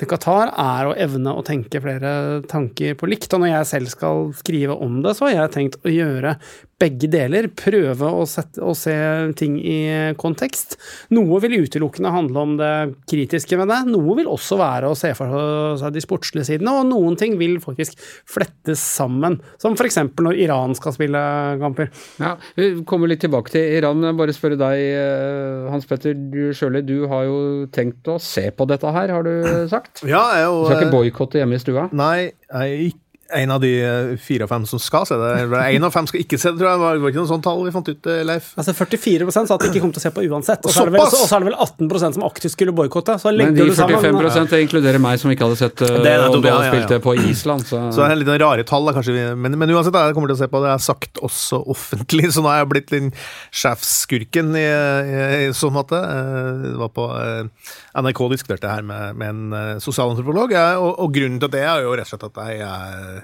til Qatar, er å evne å tenke flere tanker på likt. Og når jeg selv skal skrive om det, så har jeg tenkt å gjøre begge deler. Prøve å, sette, å se ting i kontekst. Noe vil utelukkende handle om det kritiske med det. Noe vil også være å se for seg de sportslige sidene, og noen ting vil faktisk flettes sammen. Som f.eks. når Iran skal spille kamper. Ja, Vi kommer litt tilbake til Iran, men bare spørre deg, eh, Hans Petter du Sjøli, du har jo tenkt å se på dette her, har du sagt? Ja, jeg og, Du skal ikke eh, boikotte hjemme i stua? Nei, jeg ikke en av de eh, fire av fem som skal se det. En av fem skal ikke se det, tror jeg. Det var ikke noe sånt tall vi fant ut, eh, Leif? Altså 44 sa at de ikke kom til å se på uansett. Og så er det er det vel 18% som aktivt skulle boikotte. Men de du sammen 45 det inkluderer meg som ikke hadde sett uh, Det er om du hadde spilt det på Island. Så, Så det er litt rare tall, da, kanskje. Men, men uansett, jeg kommer til å se på det. Jeg har sagt også offentlig, så nå er jeg blitt den sjefsskurken i, i, i så måte. Eh, Det var på eh, NRK diskuterte det her med, med en eh, sosialantropolog, og, og grunnen til det er jo rett og slett at jeg er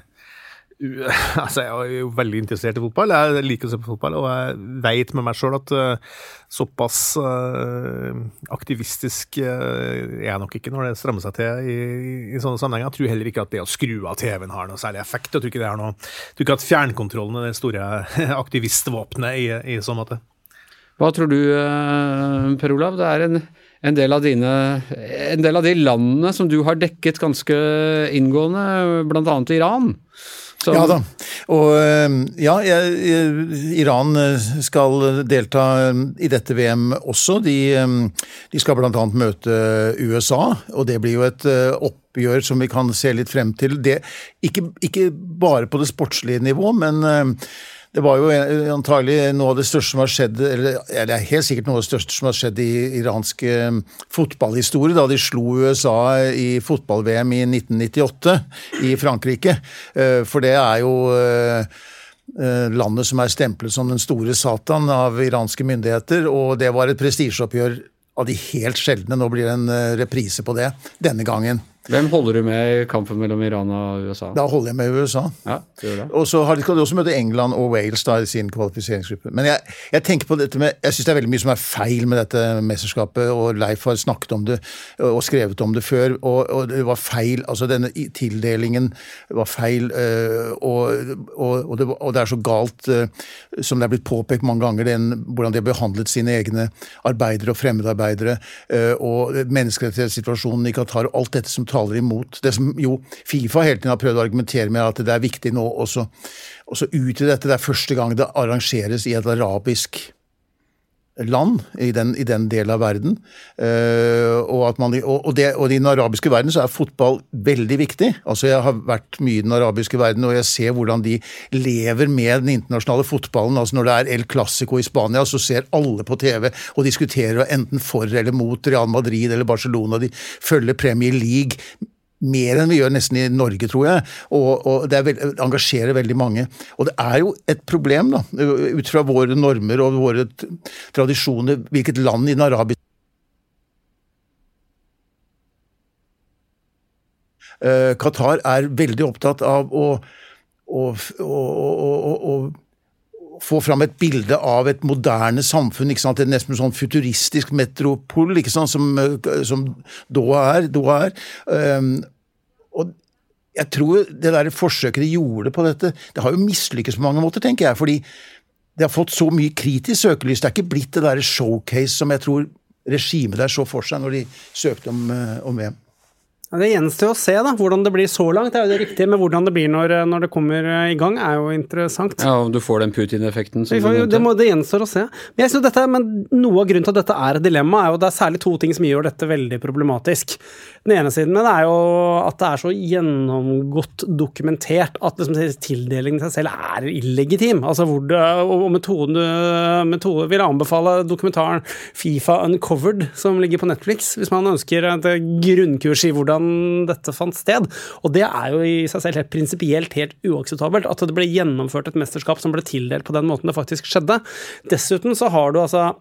Altså, jeg er jo veldig interessert i fotball. Jeg liker å se på fotball, og jeg veit med meg sjøl at uh, såpass uh, aktivistisk uh, er jeg nok ikke når det strammer seg til i, i sånne sammenhenger. Jeg tror heller ikke at det å skru av TV-en har noe særlig effekt. Jeg tror ikke det er noe Jeg tror ikke at fjernkontrollen er det store aktivistvåpenet i, i så måte. Hva tror du, Per Olav? Det er en, en, del dine, en del av de landene som du har dekket ganske inngående, bl.a. Iran. Som- Ja da. Og eh, ja, Iran eh, skal delta eh, i dette VM også. De, eh, de skal bl.a. møte USA, og det blir jo et opp oppgjør som vi kan se litt frem til. Det, ikke, ikke bare på det sportslige nivå, men eh, Det var jo antagelig noe av det største som har skjedd eller det er helt sikkert noe av det største som har skjedd i iransk eh, fotballhistorie, da de slo USA i fotball-VM i 1998 i Frankrike. Eh, For det er jo eh, landet som er stemplet som den store satan av iranske myndigheter, og det var et prestisjeoppgjør av de helt sjeldne. Nå blir det en reprise på det denne gangen. Hvem holder du med i kampen mellom Iran og USA? Da holder jeg med USA. Ja, det gjør det. Og så har de- også møte England og Wales da i sin kvalifiseringsgruppe. Men jeg, jeg tenker på dette med, jeg syns det er veldig mye som er feil med dette mesterskapet, og Leif har snakket om det og skrevet om det før, og, og det var feil. altså Denne tildelingen var feil, øh, og, og, det, og det er så galt, øh, som det er blitt påpekt mange ganger, den, hvordan de har behandlet sine egne arbeidere og fremmedarbeidere, øh, og menneskerettighetssituasjonen i Qatar, og alt dette som taler imot. Det som jo Fifa hele tiden har prøvd å argumentere med, at det er viktig nå også også utvide dette. Det er første gang det arrangeres i et arabisk land i den, i den delen av verden. Uh, og, man, og, og, det, og i den arabiske verden så er fotball veldig viktig. Altså Jeg har vært mye i den arabiske verden, og jeg ser hvordan de lever med den internasjonale fotballen. Altså Når det er El Clásico i Spania, så ser alle på TV og diskuterer enten for eller mot Real Madrid eller Barcelona. De følger Premier League mer enn vi gjør nesten i Norge, tror jeg. Og, og det veld, engasjerer veldig mange. Og det er jo et problem, da, ut fra våre normer og våre tradisjoner, hvilket land i den arabiske Eh, Qatar er veldig opptatt av å, å, å, å få fram et bilde av et moderne samfunn. ikke sant? Er nesten sånn futuristisk metropol, ikke sant? Som, eh, som Doha er. Doha er. Um, og jeg tror det der forsøket de gjorde på dette, det har jo mislykkes på mange måter, tenker jeg. Fordi det har fått så mye kritisk søkelys. Det er ikke blitt det der showcase som jeg tror regimet der så for seg når de søkte om, eh, om VM. Det gjenstår å se da, hvordan det blir så langt. Det er jo det riktige, men hvordan det blir når, når det kommer eh, i gang, er jo interessant. Ja, Om du får den Putin-effekten det, må, det gjenstår å se. Men, dette, men noe av grunnen til at dette er et dilemma, er jo det er særlig to ting som gjør dette veldig problematisk. Den ene siden men det er jo at det er så gjennomgått dokumentert at liksom, tildelingen til seg selv er illegitim. Altså hvor det, og metoden du metode, vil anbefale dokumentaren Fifa Uncovered, som ligger på Netflix, hvis man ønsker et grunnkurs i hvordan dette fant sted. Og det er jo i seg selv helt prinsipielt helt uakseptabelt at det ble gjennomført et mesterskap som ble tildelt på den måten det faktisk skjedde. Dessuten så har du altså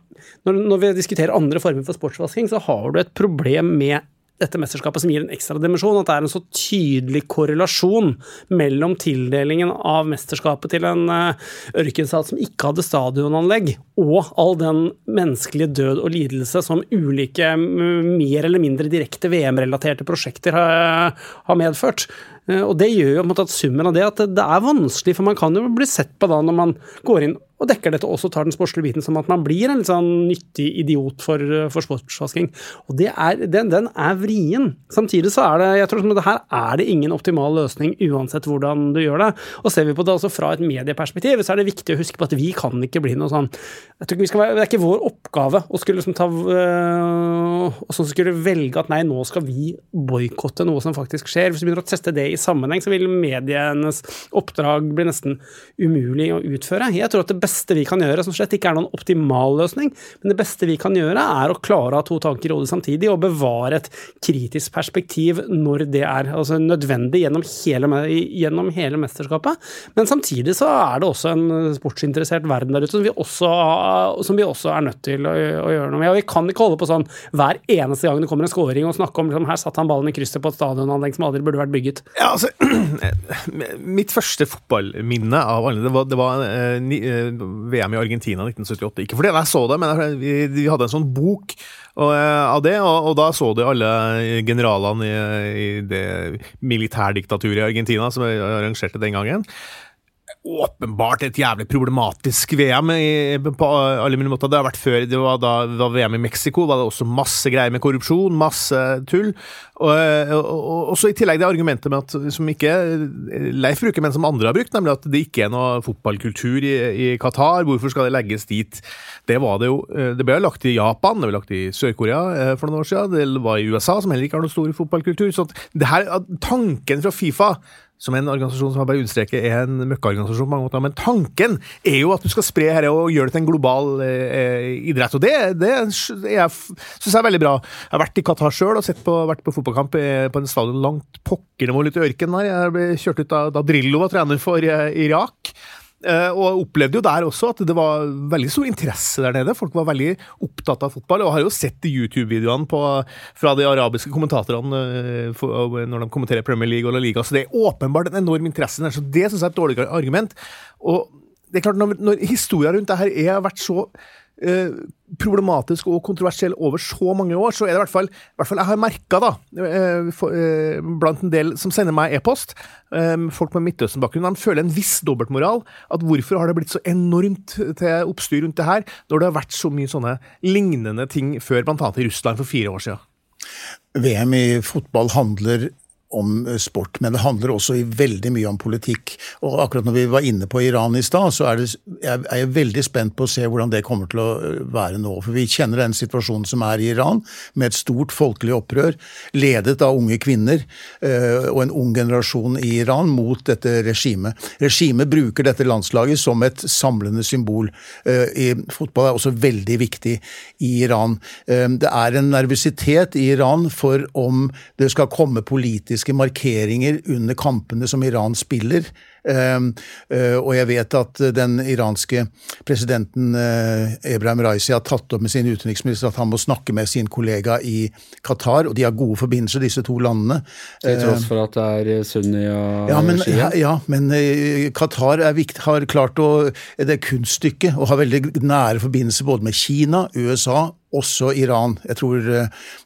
Når, når vi diskuterer andre former for sportsvasking, så har du et problem med dette mesterskapet som gir en ekstra dimensjon, at det er en så tydelig korrelasjon mellom tildelingen av mesterskapet til en eh, ørkenstat som ikke hadde stadionanlegg, og all den menneskelige død og lidelse som ulike mer eller mindre direkte VM-relaterte prosjekter har, har medført. Eh, Og det gjør jo at summen av det at det er vanskelig, for man kan jo bli sett på da når man går inn og dekker dette og også tar den sportslige biten som at man blir en litt sånn nyttig idiot for, for sportsvasking. Og er, den, den er vrien. Samtidig så er det jeg tror som det her er det ingen optimal løsning uansett hvordan du gjør det. Og ser vi på det altså fra et medieperspektiv, så er det viktig å huske på at vi kan ikke bli noe sånn jeg tror ikke vi skal være, Det er ikke vår oppgave å skulle liksom ta øh, og så skulle velge at nei, nå skal vi boikotte noe som faktisk skjer. Hvis vi begynner å teste det i sammenheng, så vil medienes oppdrag bli nesten umulig å utføre. Jeg tror at det beste vi kan gjøre, som slett ikke er noen optimal løsning, men det beste vi kan gjøre, er å klare å ha to tanker i hodet samtidig og bevare et kritisk perspektiv når det er altså, nødvendig gjennom hele, gjennom hele mesterskapet. Men samtidig så er det også en sportsinteressert verden der ute som vi også, som vi også er nødt til å, å gjøre noe med. Og vi kan ikke holde på sånn hver eneste gang det kommer en scoring og snakke om liksom, her satt han ballen i krysset på et stadionanlegg som aldri burde vært bygget. Ja, altså, mitt første fotballminne av alle, det var, det var eh, eh, VM i Argentina 1978. Ikke fordi jeg så det, men vi, vi hadde en sånn bok og, eh, av det, og, og da så du alle generalene i, i det militærdiktaturet i Argentina som arrangerte den gangen. Åpenbart et jævlig problematisk VM i, på alle mulige måter. Det har vært før. Det var da var VM i Mexico, var det også masse greier med korrupsjon, masse tull. Og, og, og så i tillegg det argumentet med at, som ikke Leif bruker, men som andre har brukt, nemlig at det ikke er noe fotballkultur i, i Qatar. Hvorfor skal det legges dit? Det var det jo. Det ble lagt i Japan, det ble lagt i Sør-Korea eh, for noen år siden. Det var i USA, som heller ikke har noen stor fotballkultur. Så det her, tanken fra Fifa som en organisasjon som har bare understreker er en møkkaorganisasjon på mange måter. Men tanken er jo at du skal spre dette og gjøre det til en global eh, idrett. Og det, det syns jeg er veldig bra. Jeg har vært i Qatar sjøl og på, vært på fotballkamp eh, på en stadion langt pokker nivå, litt i ørkenen der. Jeg ble kjørt ut da, da Drillo var trener for eh, Irak. Uh, og opplevde jo der også at det var veldig stor interesse der nede. Folk var veldig opptatt av fotball, og har jo sett YouTube-videoene fra de arabiske kommentatorene uh, når de kommenterer Premier League og La Liga. Så det er åpenbart en enorm interesse der. Så det syns jeg er et dårlig argument. Og det er klart, når, når historia rundt det her har vært så Eh, problematisk og kontroversiell over så mange år, så er det i hvert fall, i hvert fall jeg har merka, da, eh, eh, blant en del som sender meg e-post, folk med Midtøsten-bakgrunn, de føler en viss dobbeltmoral. At hvorfor har det blitt så enormt til oppstyr rundt det her, når det har vært så mye sånne lignende ting før, bl.a. i Russland for fire år siden? VM i fotball handler om eh, sport, men det handler også i veldig mye om politikk. Og akkurat når vi var inne på Iran i stad, så er, det, er, jeg veldig spent på å se hvordan det kommer til å eh, være nå. For vi kjenner den situasjonen som er i Iran, med et stort folkelig opprør, ledet av unge kvinner øh, og en ung generasjon i Iran mot dette regimet. Regimet bruker dette landslaget som et samlende symbol. I, fotball er også veldig viktig i Iran. Det er en nervøsitet i Iran for om det skal komme politisk politiske markeringer under kampene som Iran spiller. Ehm, eh, og jeg vet at den iranske presidenten Ebrahim eh, Raisi har tatt opp med sin utenriksminister at han må snakke med sin kollega i Qatar, og de har gode forbindelser, disse to landene. Til tross for at det er Sunni og ja, men, ja, ja, men eh, Qatar vikt, har klart å Det er kunststykket å ha veldig nære forbindelser både med Kina, USA også Iran. Jeg tror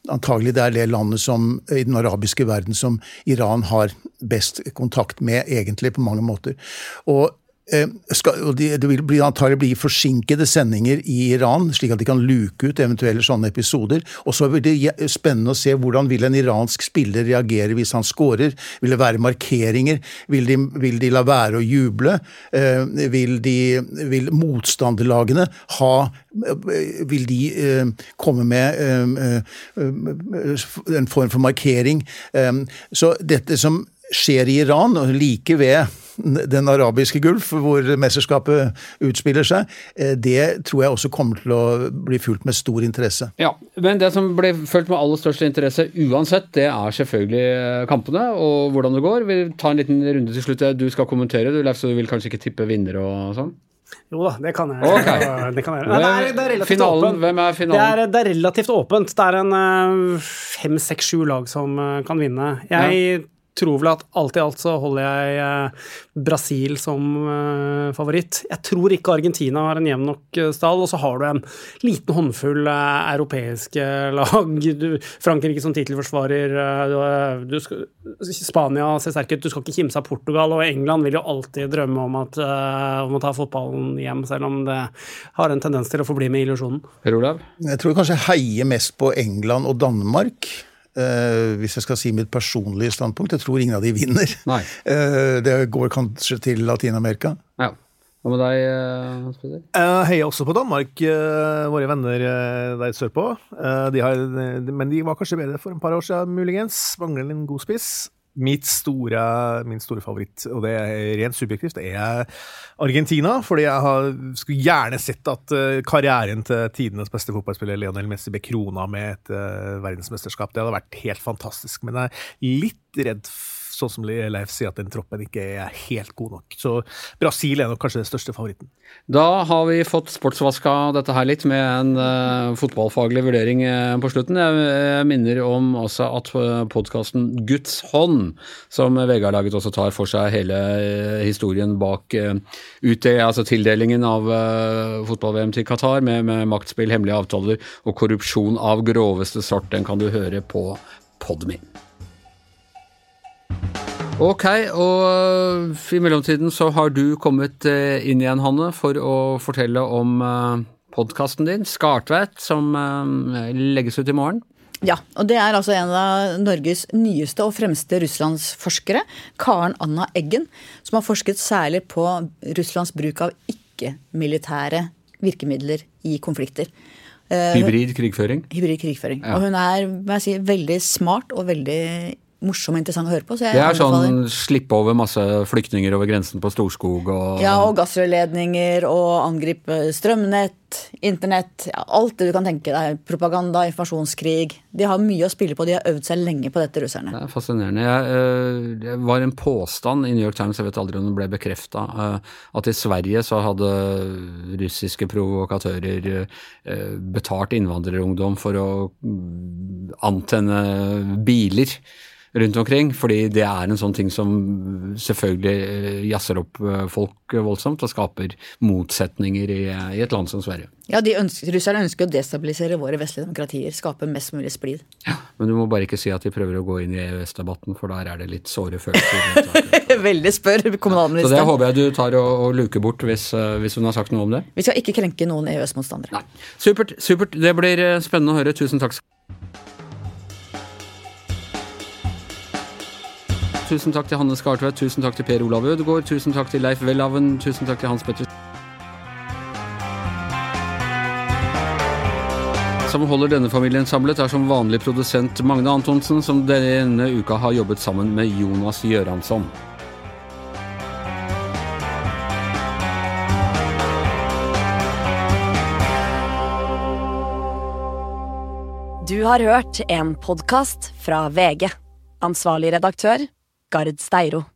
antagelig det er det landet som, i den arabiske verden som Iran har best kontakt med, egentlig, på mange måter. Og skal, og de, det vil bli, antagelig bli forsinkede sendinger i Iran, slik at de kan luke ut eventuelle sånne episoder. Og så blir det spennende å se hvordan vil en iransk spiller reagere hvis han scorer. Vil det være markeringer? Vil de, vil de la være å juble? Eh, vil, de, vil motstanderlagene ha Vil de eh, komme med en form for markering? Så dette som skjer i Iran, og like ved den arabiske gulf, hvor mesterskapet utspiller seg, eh, det tror jeg også kommer til å bli fulgt med stor interesse. Ja, men det som ble fulgt med aller størst interesse uansett, det er selvfølgelig eh, kampene og hvordan det går. Vi tar en liten runde til slutt. Du skal kommentere, du, Leif, så du vil kanskje ikke tippe vinner og sånn? Jo da, det kan jeg. Okay. Det, kan jeg. Nei, det, er, det, er, relativt finalen, åpent. Hvem er finalen? Det er, det er relativt åpent. Det er en eh, fem, seks, sju lag som kan vinne. Jeg ja tror vel at alt i alt så holder jeg eh, Brasil som eh, favoritt. Jeg tror ikke Argentina har en jevn nok eh, stall, og så har du en liten håndfull europeiske lag. Du, Frankrike som tittelforsvarer, Spania ser sterk ut, du skal ikke kimse av Portugal, og England vil jo alltid drømme om, at, om å ta fotballen hjem, selv om det har en tendens til å forbli med illusjonen. Per Olav? Jeg tror kanskje jeg heier mest på England og Danmark. Uh, hvis jeg skal si mitt personlige standpunkt. Jeg tror ingen av de vinner. Uh, det går kanskje til Latin-Amerika. Ja. Hva med deg, Jeg heier også på Danmark, våre venner der sørpå. De har, men de var kanskje bedre for en par år siden, muligens. Mangler en god spiss store, min store favoritt, og det er rent subjektivt, er Argentina. Fordi jeg har, skulle gjerne sett at uh, karrieren til tidenes beste fotballspiller Lionel Messi ble krona med et uh, verdensmesterskap. Det hadde vært helt fantastisk. Men jeg er litt redd for sånn som Leif sier, at den troppen ikke er helt god nok. Så Brasil er nok kanskje den største favoritten. Da har vi fått sportsvaska dette her litt med en uh, fotballfaglig vurdering uh, på slutten. Jeg, jeg, minner om også at uh, eh, podkasten Guds hånd, som Vegard laget, også tar for seg hele historien bak UT, altså tildelingen av fotball-VM til Qatar, med, med maktspill, hemmelige avtaler og korrupsjon av groveste sort. Den kan du høre på Podme. Ok, og i mellomtiden så har du kommet eh, inn igjen, Hanne, for å fortelle om eh, podkasten din, Skartveit, som eh, legges ut i morgen. Ja, og det er altså en av Norges nyeste og fremste russlandsforskere, Karen Anna Eggen, som har forsket særlig på Russlands bruk av ikke-militære virkemidler i konflikter. Hybrid krigføring? Hybrid krigføring. Ja. Og hun er si, veldig smart og veldig morsom og interessant å høre på. Så jeg Det er anbefaler. sånn slippe over masse flyktninger over grensen på Storskog og Ja, og gassrørledninger, og angripe strømnett, internett, ja, alt det du kan tenke deg. Propaganda, informasjonskrig. De har mye å spille på, de har øvd seg lenge på dette, russerne. Det er fascinerende. Jeg, øh, det var en påstand i New York Times, jeg vet aldri om den ble bekrefta, at i Sverige så hadde russiske provokatører øh, betalt innvandrerungdom for å mm, antenne biler rundt omkring, fordi det er en sånn ting som selvfølgelig øh, jazzer opp øh, folk voldsomt og skaper motsetninger i, i et land som Sverige. Ja, de ønsker, Russerne ønsker å destabilisere våre vestlige demokratier, skape mest mulig splid. Ja, Men du må bare ikke si at de prøver å gå inn i EØS-debatten, for der er det litt såre følelser. Veldig spør Så det håper jeg du tar og, og luker bort hvis, eh, hvis hun har sagt noe om det. Vi skal ikke krenke noen EØS-motstandere. Supert. supert. Det blir eh, spennende å høre. Tusen takk. Tusen takk til Hanne Skartvedt, tusen takk til Per Olav Ødegaard, tusen takk til Leif Welhaven, tusen takk til Hans Petter Som holder denne familien samlet, er som vanlig produsent Magne Antonsen, som denne uka har jobbet sammen med Jonas Gjøransson. Du har hørt en podkast fra VG. Ansvarlig redaktør, Gard Steiro.